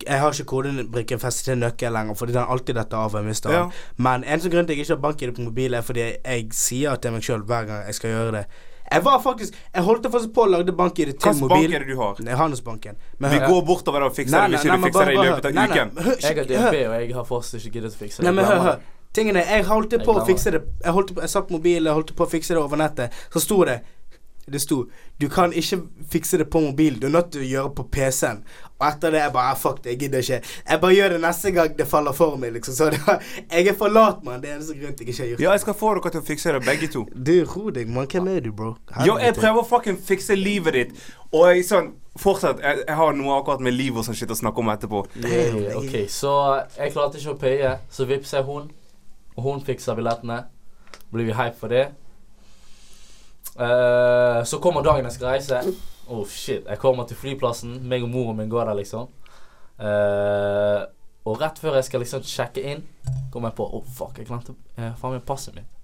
Jeg har ikke kodebrikken festet til nøkkel lenger, fordi den alltid detter av. Ja. Men en sånn grunn til at jeg ikke har bank-ID på mobil, er fordi jeg, sier til meg sjøl hver gang jeg skal gjøre det. Jeg var faktisk Jeg holdt faktisk på å lage bank-ID til Hvilken mobil. bank er det du har? Nei, Handelsbanken. Men Vi hør- går bortover der og fikser det hvis ikke du fikser bare- det i løpet av. Nei, nei, uken. hør, Jeg har hør. Og jeg har fortsatt ikke giddet å fikse det. Nei, men hør, hør. Tingene, jeg holdt på å fikse det. Jeg holdt på, jeg satt på mobilen, jeg holdt på å fikse det over nettet. Så sto det Det sto Du kan ikke fikse det på mobil, du er nødt til å gjøre på PC-en. Og etter det jeg bare ah, Fuck det, jeg gidder ikke. Jeg bare gjør det neste gang det faller for meg, liksom. Så det var, <laughs> jeg er for lat, mann. Det er eneste grunnen til jeg ikke har gjort Ja, jeg skal få dere til å fikse det, begge to. Du, ro deg, mann. Hvem er du, bro? Jo, jeg prøver å fucking fikse livet ditt. Og jeg sånn Fortsatt, jeg, jeg har noe akkurat med livet og sånn shit å snakke om etterpå. Yeah, ok, så jeg klarte ikke å paye, så vippser jeg hun. Og hun fikser billettene. Blir vi hype for det. Eh, så kommer dagen jeg skal reise. Oh shit, Jeg kommer til flyplassen. Meg og moren min går der, liksom. Uh, og rett før jeg skal liksom sjekke inn, kommer jeg på Oh fuck, jeg glemte uh, faen meg passet mitt.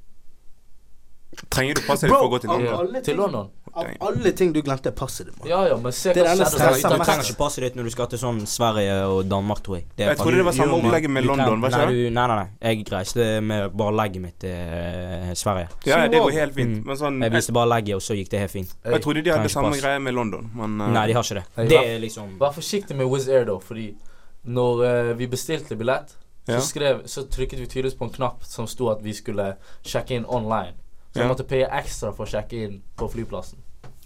Trenger du passet ditt for å gå til London? Til London. Av alle ting du glemte, er passet ditt. Ja ja, men se Det er. Du trenger ikke passet ditt når du skal til sånn Sverige og Danmark, tror jeg. Det er Jeg trodde det var samme opplegget med London, var ikke nei, det? du- Nei, nei, nei. Jeg reiste med bare legget mitt til eh, Sverige. Ja, det går helt fint. Mm. Men sånn Jeg viste bare legget, og så gikk det helt fint. jeg trodde de hadde samme greie med London, men eh, Nei, de har ikke det. Det er liksom Vær forsiktig med Wizz Air, da, fordi når eh, vi bestilte billett, så, skrev, så trykket vi tydeligvis på en knapp som sto at vi skulle sjekke inn online. Så jeg Ja. måtte paye ekstra for å sjekke inn på flyplassen.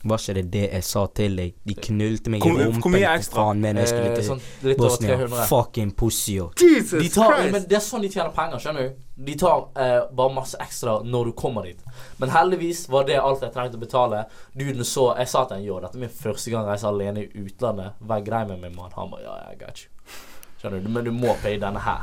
Var ikke det det jeg sa til deg? De knulte meg i rumpen. hvor mye ekstra? Faen, men jeg skulle Eh, til sånn Bosnia. Fucking pussy. Jesus De tar, Christ! men det er sånn de tjener penger, skjønner du. De tar eh, bare masse ekstra når du kommer dit. Men heldigvis var det alt jeg trengte å betale. Duden så Jeg sa til ham jo, dette er min første gang jeg reiser alene i utlandet. Vær grei med meg, mann. Han bare ja, jeg I got you. Skjønner du. Men du må paye denne her.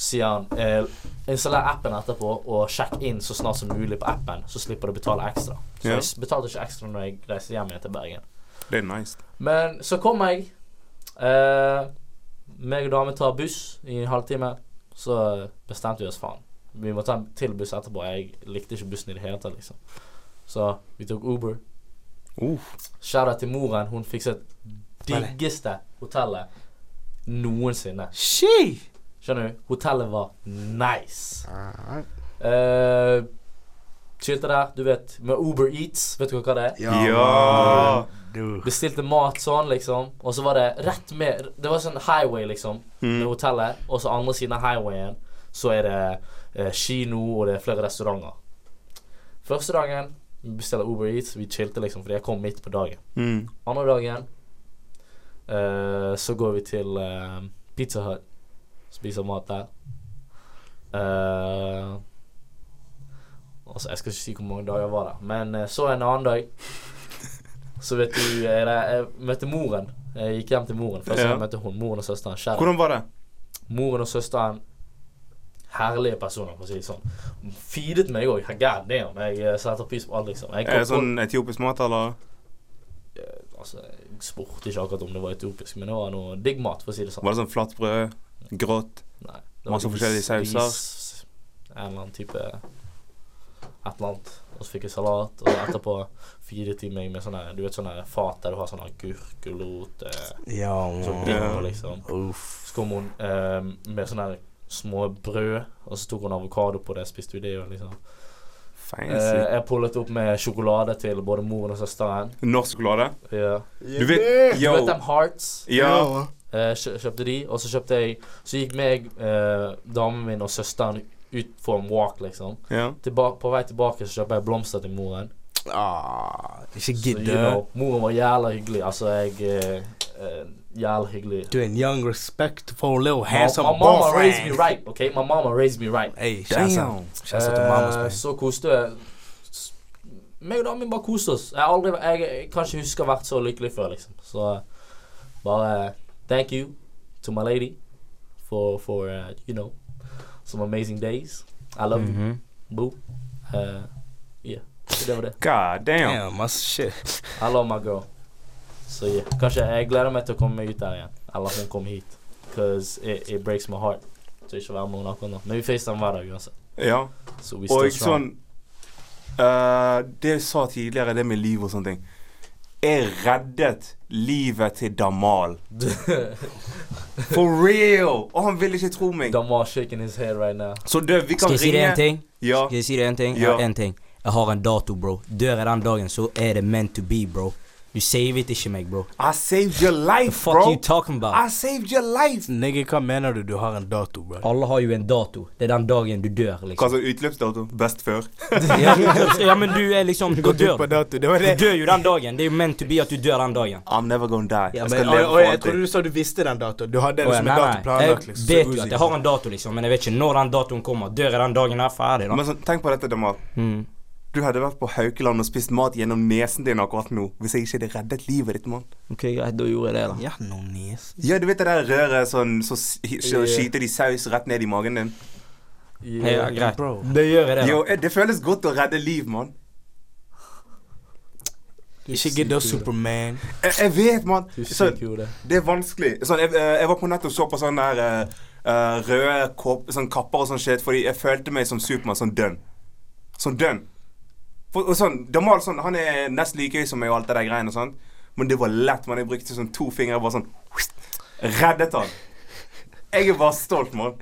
Sier han. Eh, installer appen etterpå, og sjekk inn så snart som mulig på appen, så slipper du å betale ekstra. Så Ja. jeg betalte ikke ekstra når jeg reiste hjem igjen til Bergen. Det er nice. Men så kom jeg. Eh, meg og damen tar buss i en halvtime. Så bestemte vi oss faen. Vi må ta en til buss etterpå. Jeg likte ikke bussen i det hele tatt, liksom. Så vi tok Uber. Uh. Shout-out til moren. Hun fikset diggeste hotellet noensinne. She! Skjønner du? Hotellet var nice. Uh, Chilte der, du vet, med Uber Eats. Vet du hva det er? Ja. Bestilte mat sånn, liksom. Og så var det rett med Det var sånn highway, liksom, med Mm. hotellet. Og så andre siden av highwayen så er det eh, kino, og det er flere restauranter. Første dagen vi bestiller Uber Eats. Vi chilte, liksom, fordi jeg kom midt på dagen. Mm. Andre dagen eh, så går vi til eh, Pizza Hut. Spiser mat der. Uh, altså, jeg skal ikke si hvor mange dager jeg var der. Men eh, så en annen dag <laughs> Så vet du Jeg, jeg møtte moren. Jeg gikk hjem til moren. Først Ja. jeg møtte hun, moren og søsteren. Kjære. Hvordan var det? Moren og søsteren Herlige personer, for å si det sånn. Feedet meg òg. God damn. Jeg eh, setter pris på alt, liksom. Jeg Er det sånn etiopisk mat, eller? Eh, Altså, jeg spurte ikke akkurat om det var etiopisk, men det var noe digg mat, for å si det sånn. Var det sånn flatt Grått? Nei. det Masse forskjellige sauser? En eller annen type Et eller annet. Og så fikk jeg salat, og etterpå de meg med sånne Du vet sånne fat der du har sånn agurk, gulrot eh, Ja, bingo, liksom. Uff. Så kom hun eh, med sånne små brød, og så tok hun avokado på det, spiste vi det og liksom. Eh, Fancy. jeg pullet opp med sjokolade til både moren og søsteren. Norsk sjokolade? Ja. Du vet Du vet dem Hearts? Ja. Eh, kjø kjøpte de, og så kjøpte jeg Så gikk meg, uh, damen min og søsteren ut for en walk, liksom. ja. Tilba på vei tilbake så kjøper jeg blomster til moren. Ah, ikke Så, gidd you know, moren var jævla hyggelig. Altså, jeg uh, eh, Jævla hyggelig. Du er en young, respectful, little My, handsome my mama raised me right, okay? My mama raised me right. Hey, shout Damn. Uh, så koste jeg meg og damen min bare koste oss. Jeg, har aldri, jeg, jeg kan ikke huske å ha vært så lykkelig før, liksom. Så Bare bare thank you to my lady for, for uh, you know, some amazing days. I love you, Mhm. boo. Uh, yeah, var det. God damn. Damn, shit. I love my girl. So yeah, kanskje jeg gleder meg til å komme meg ut der igjen. Eller hun kommer hit. Cause it, it breaks my heart. Så ikke være med henne akkurat nå. Men vi facetime hver dag uansett. Ja. Still Og strong. sånn uh, Det jeg sa tidligere, det med liv og sånne ting. Jeg reddet livet til Damal. <laughs> For real! Og han vil ikke tro meg. Damal shaking his head right now. Så du, vi kan Skal jeg si deg ringe en ting? Ja. Skal jeg si deg en ting? Ja. Ja, en ting. Jeg har en dato, bro. Dør jeg den dagen, så er det meant to be, bro. Du savet ikke meg, bro. I saved your life, The fuck bro. you talking about? I saved your life. Nigga, hva mener du du har en dato, bro? Alle har jo en dato. Det er den dagen du dør, liksom. Hva så utløpsdato? Best før? <laughs> ja, ja, men du er liksom Du dør. dato, det Du dør jo den dagen. Det er jo meant to be at du dør den dagen. I'm never gonna die. Ja, jeg skal leve for jeg trodde du sa du visste den datoen. Du hadde den som nei, en dato planlagt. Liksom. Jeg vet jo at jeg har en dato, liksom, men jeg vet ikke når den datoen kommer. Dør jeg den dagen er ferdig, da. Men så, tenk på dette, Damal. Mm. Du hadde vært på Haukeland og spist mat gjennom nesen din akkurat nå hvis jeg ikke hadde reddet livet ditt, mann. Ok, greit, da gjorde jeg det, da. Ja, nesen? nes. Ja, du vet det der røret sånn Så, så skyter de saus rett ned i magen din. Ja, greit. Bro. Da gjør jeg det, Jo, da. Jo, det føles godt å redde liv, mann. Ikke gidd oss Superman. Jeg, jeg vet, mann. Så, det. det er vanskelig. Sånn, jeg, eh, jeg var på nett og så på sånne der eh, eh, røde sånn kapper og sånn shit, fordi jeg følte meg som Supermann, sånn dønn. Sånn dønn. For, og sånn, Damal sånn, han er nesten like høy som meg og alt det der greiene og sånn, men det var lett, man. Jeg brukte sånn to fingre og bare sånn <sniffs> Reddet han. Jeg er bare stolt, mann.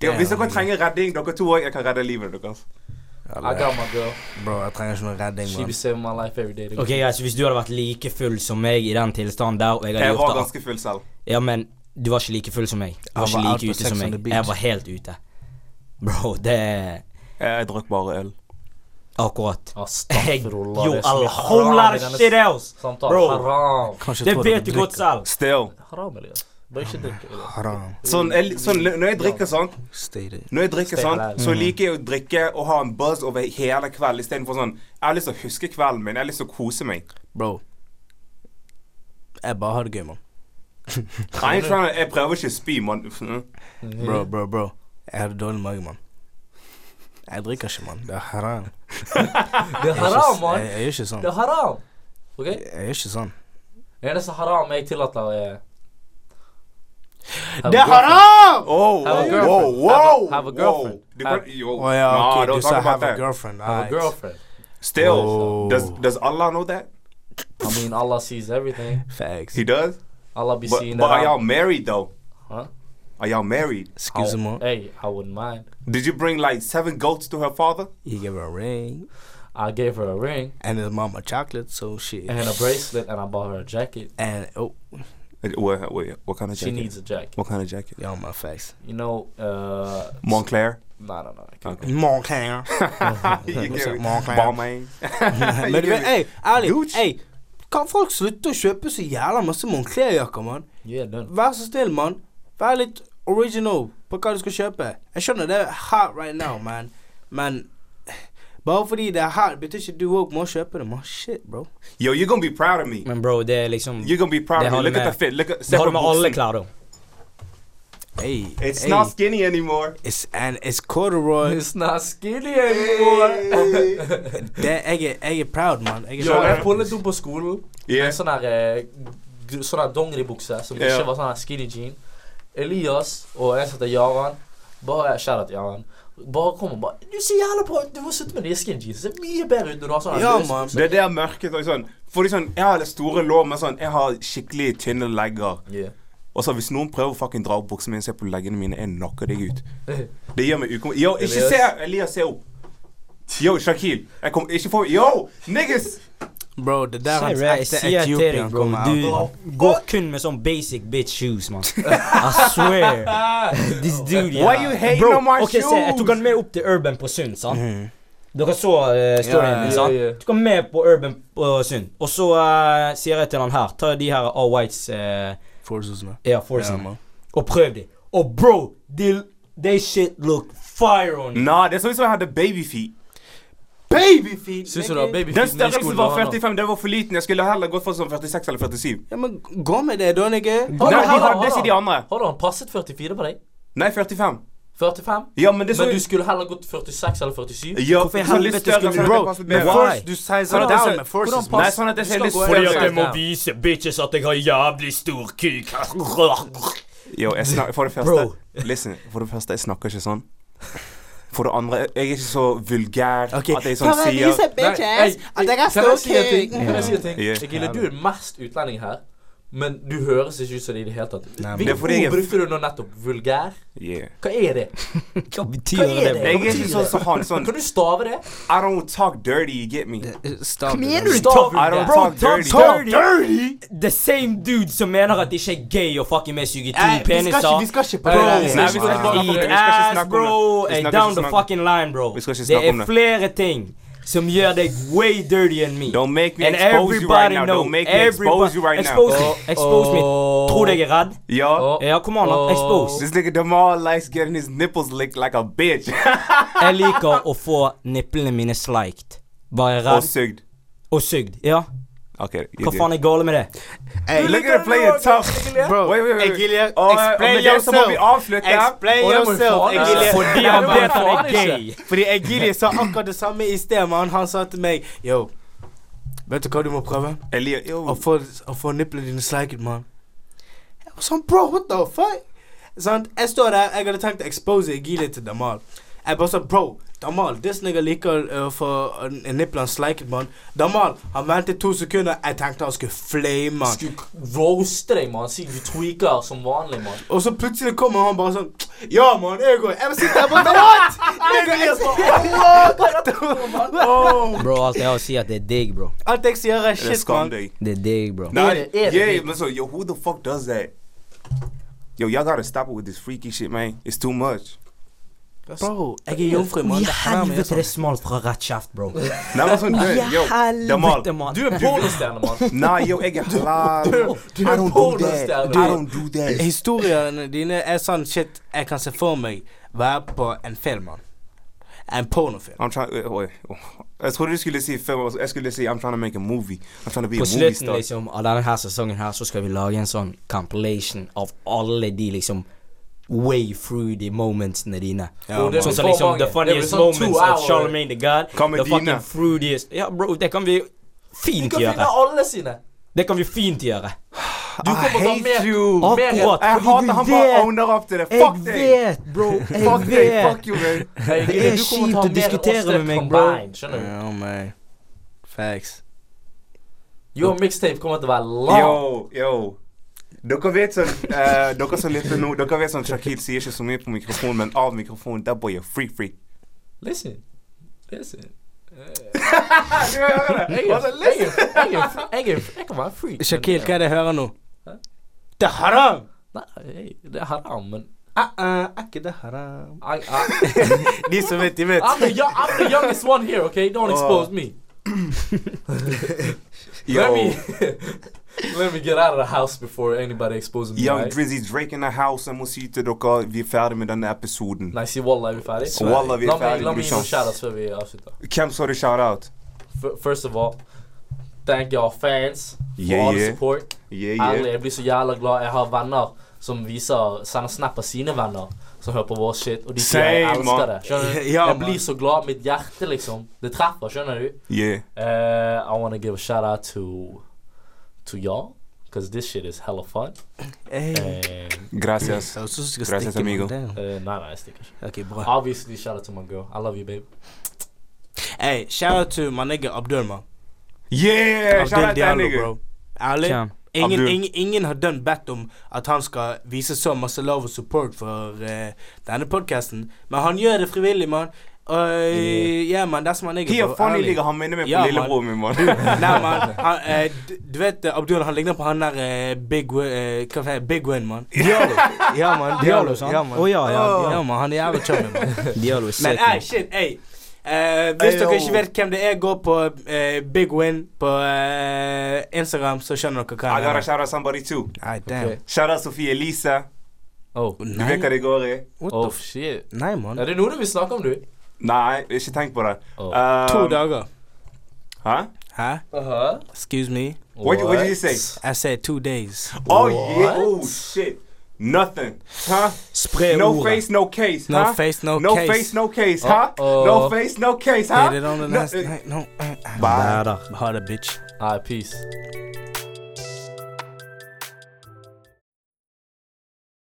Ja, hvis dere trenger redding, dere to òg, jeg kan redde livet deres. I got my girl. Bro, jeg trenger ikke noe redding, She be man. saving my life every day. Ok, guys, så Hvis du hadde vært like full som meg i den tilstanden der, og jeg hadde Jeg var det ganske full selv. Ja, men du var ikke like full som meg. Du var var ikke like ute som meg. Jeg var helt ute. Bro, det er Jeg drakk bare øl. Akkurat. Astaghfirullah. gjorde det så a mye whole lot of shit else. Bro. Haram. Det vet du godt selv. Still. Haram, Elias. Bare ikke drikke. Haram. Sånn, sånn, når jeg drikker sånn Når jeg drikker sånn, så liker jeg å drikke og ha en buzz over hele kvelden istedenfor sånn Jeg har lyst til å huske kvelden min. Jeg har lyst til å kose meg. Bro. Jeg bare har det gøy, mann. Jeg prøver ikke å spy, mann. Mm. Bro, bro, bro. Jeg har dårlig mage, mann. Jeg drikker ikke, mann. Det er haram. <laughs> Det er haram, mann. Jeg, jeg gjør ikke sånn. Det er haram. OK? Jeg gjør ikke sånn. Det eneste haram jeg tillater, er Have Det er haram! Oh, Have a girlfriend. Have a- have a girlfriend. Have- Oh ja, nah, ok, don't du sa have a girlfriend. Have a girlfriend. Still, Oh. does does Allah know that? I mean, Allah sees everything. Facts. He does. Allah be But, seeing but that. are y'all married though? Huh? Are y'all married? Excuse I- me. Hey, I wouldn't mind. Did you bring like seven goats to her father? He gave her a ring I gave her a ring and his mama chocolate, so shit. and a bracelet, and I bought her a jacket. And oh, What, what, what kind of jacket? She needs a jacket. What kind of jacket? yeah, on my face. You know, uh, Montclair. no, no, no. I. Okay. Montclair. <laughs> It? Montclair. Balmain. Men du vet, hey, ærlig, Gucci. hey, kan folk slutte å kjøpe så jævla masse Moncler-jakker, mann? Yeah, done. Vær så snill, mann. Vær litt original på hva du skal kjøpe. Jeg skjønner det er hot right now, man. Men bare fordi det er hot, betyr ikke du òg må kjøpe det, man. Shit, bro. Yo, you're gonna be proud of me. Men bro, det er liksom You're gonna be proud of me. Look Look at the fit. Look at Det holder med alle klær, da. Hey, It's hey, not skinny anymore. It's, and it's corduroy. It's not skinny anymore. det, jeg, er, jeg er proud, man. Jeg er Jo, jeg pullet opp på skolen Yeah. med sånn her eh, Sånn her dongeribukse som yeah. ikke var sånn her skinny jean. Elias og en som heter Jaran Bare Shout til Jaran. Bare kom og bare Du ser jævla bra ut! Du må slutte med de skinny jeans. Det ser mye bedre ut når du har sånn Ja, man. Det er det mørket og sånn. Fordi sånn, Jeg har det store lår, men sånn, jeg har skikkelig tynne legger. Yeah. Og så Hvis noen prøver å fucking dra opp buksene mine, se på leggene mine, jeg knocker deg ut. <laughs> Det gjør meg ukom... Yo, ikke se! Elias, se opp. Yo, Shakil. Jeg kom ikke få Yo, niggas! Bro, det der jeg, ekte Etiopian deg, bro. Du går kun med sånn basic bitch shoes, man. I swear. <laughs> This dude, yeah. Why you hating bro, on my ok, Se, jeg tok han med opp til Urban på Sund, sant? Mm. Dere så uh, storyen min, sant? Tok han med på Urban på Sund. Og så uh, sier jeg til han her, ta de her All Whites uh, Forces, man. Ja, Forcene, man. og prøv de. Og bro, they, they shit look fire on you. Nah, det er sånn som jeg hadde babyfeet. Babyfeet! Syns du det var Den babyfeet med størrelsen var du har nå? 45, det var for liten. Jeg skulle heller gått for sånn 46 eller 47. Ja, men gå med det, da, nigga. Nei, de har, det sier de andre. Hold han passet 44 på deg? Nei, 45. 45? Ja, men det er Men så du skulle heller gått 46 eller 47? ja, Hvorfor i sånn helvete skulle sånn du- at Bro, men first, du sizer Sånn down med forces. Nei, sånn at det ser litt gå større jeg må vise bitches at jeg har jævlig stor kuk. Jo, jeg snakker for det første Listen, for det første, jeg snakker ikke sånn. For det andre, jeg er ikke så vulgær okay. at jeg sånn Kan jeg sier vise bitches at jeg er Kan jeg si en ting? stalking? Kan jeg si en ting? Ja. Egile, du er mest utlending her, men du høres ikke ut som det i det hele tatt. Hvilket jeg ord er- brukte du nå nettopp? Vulgær? yeah. Hva er det? <laughs> Hva betyr Hva er det? det? Jeg er ikke sånn som han. Sånn Kan du stave det? I don't talk dirty, you get me? Stop Kom it, du Stav talk- I don't talk dirty. Talk dirty? The same dude som mener at det ikke er gay å fucking med suge Nei, to vi skal peniser. vi skal ikke på Bro, det nei, vi Nei, skal vi skal ikke snakke om det. Eat ass, bro. down the fucking line, bro. Vi skal ikke Det snakke om er det. flere ting som gjør deg way dirty enn me. Don't make me And expose you right now. know. Don't make me expose you right now. Expose me. Expose me. Tror du jeg er redd? Ja. Ja, come on, Åh. expose. This nigga Damar likes getting his nipples licked like a bitch. <laughs> Jeg liker å få nipplene mine sliked. Bare jeg Og redd? sugd. Og sugd. Ja. Okay, Hva faen er galt med det? Hey, Look at it playing tough. Bro, Wait, wait, wait. Egilie, Og, og explain med det må vi avslutte. Explain Og yourself. Egilie. Fordi han vet han er gay. Fordi Egilie sa akkurat det samme i sted, man. Han sa til meg Yo, vet du hva du må prøve? Elia, yo. Å få, nipplene dine sliket, man. Jeg var sånn, bro, what the fuck? Sant? Jeg står der, jeg hadde tenkt å expose Egilie til Damal. Jeg bare sa, bro, Damal, this nigga liker uh, å få uh, nipplene sliket, mann. Damal, han ventet to sekunder. Jeg tenkte han skulle flame, mann. Skulle roaste deg, mann. Si du tweaker som vanlig, mann. Og så plutselig kommer han bare sånn Ja, mann, jeg òg. Jeg sitter der <laughs> <laughs> bare What?! <laughs> Bro, alt jeg har å si er at det er digg, bro. Alt jeg sier, er shit, mann. Det er digg, bro. Nei, yeah, big? but yo, who the fuck does that? Yo, y'all gotta stop it with this freaky shit, man. It's too much. Bro, jeg er jomfru. I med helvete, det sånn. er smalt fra rett kjeft, bro. Nei, men sånn, du, yo, Jamal. Helvete, mann. Du er pornostjerne, mann. Nei, yo, jeg er halal. Du er don't do that. pornostjerne. I don't do that. Historiene dine er sånn shit jeg kan se for meg være på en film, mann. En pornofilm. I'm trying. oh, oh. Jeg trodde du skulle si film. Jeg skulle si I'm trying to make a movie. I'm trying to be a På movie slutten star. liksom av denne her sesongen her så skal vi lage en sånn compilation av alle de liksom way through the momentsene dine. Ja, Sånn som liksom the funniest sånn moments of Charlemagne the God. Med The fucking fruitiest Ja, bro, det kan vi fint kan finne gjøre. alle sine. Det kan vi fint gjøre. <sighs> Du kommer til å hate mer you. mer- Akkurat. Jeg hater han bare owner up til det. Fuck deg! vet, bro. Jeg Fuck deg! Fuck you, man. Det er kjipt å diskutere med meg, bro. Skjønner du? Ja, man. Facts. Your mixtape kommer til å være lang. Yo, yo. Dere vet sånn eh, Dere som lytter nå, dere vet sånn Shakil sier ikke så mye på mikrofonen, men av mikrofonen, that boy er free free. Listen. Listen. <laughs> Du hører det? Jeg er, Altså, jeg er, jeg er, jeg er, jeg kan være freak. Shakil, hva er det jeg hører nå? Hæ? Det er haram! Nei, det er haram, men Uh -uh, er ikke det haram? <laughs> De som vet, de vet. I'm, the young, I'm the youngest one here, okay? Don't expose me. <laughs> Yo, me let me get out of the house before anybody exposes me. Young right? Drizzy Drake in the house. Jeg må si til dere vi er ferdig med denne episoden. Nei, si Walla, er vi ferdig? Walla, vi er ferdig. la meg gi noen shoutouts før vi avslutter. Hvem sa du shout-out? First of all, thank y'all fans for Yeah, all the support. Yeah, Ærlig, jeg blir så jævla glad. Jeg har venner som viser sender snap av sine venner som hører på vår shit, og de sier jeg elsker det. Skjønner du? <laughs> Ja, jeg blir så glad. Mitt hjerte, liksom. Det treffer, skjønner du? Yeah. Uh, I wanna give a shout out to to y'all because this shit is hella fun. Hey. And, Gracias. Gracias, amigo. der. uh, nei, nei, jeg stikker ikke. Ok, bra. Obviously, shout out to my girl. I love you, babe. Hey, shout out to my nigga Abdurma. Yeah! Shout out out that nigga. bro. Ærlig. Ingen, ingen, ingen har dønn bedt om at han skal vise så masse love og support for uh, denne podcasten, men han gjør det frivillig, mann. Yeah man, that's my nigga. He a funny Ærlig. nigga. Han minner meg på lillebroren min, mann. Nei, man. <laughs> Eh, du, du vet eh, Abdul, han ligner på han der eh, Big Win, eh, Big Win, mann. <laughs> Diallo. Ja, man. Diallo, sant? Ja, man. Å ja, ja. Man. Han er jævlig chummy, man. <laughs> Diallo er Men sick. ey, man. shit, ey. Eh, hvis dere ikke vet hvem det er, gå på uh, Big Win på uh, Instagram, så skjønner dere hva I jeg gotta mener. shout out somebody too. Ay, damn. Okay. Shout out Sofie Elise. Oh, Du vet hva det går i? What oh the shit. Nei, mann. Er det noe du vil snakke om, du? Nei, ikke tenk på det. Oh. Um, To dager. Hæ? Hæ? Uh-huh. Excuse me? What, what did you say? I said two days. Oh yeah. Oh shit. Nothing. Huh? Spre No ordet. face, no case. No huh? face, no no case. face, no case. Huh? Uh-oh. No face, no case. Huh? Get it on the No- last night. No. eh, eh. Bye. Bærer. Ha det, bitch. Alright, peace.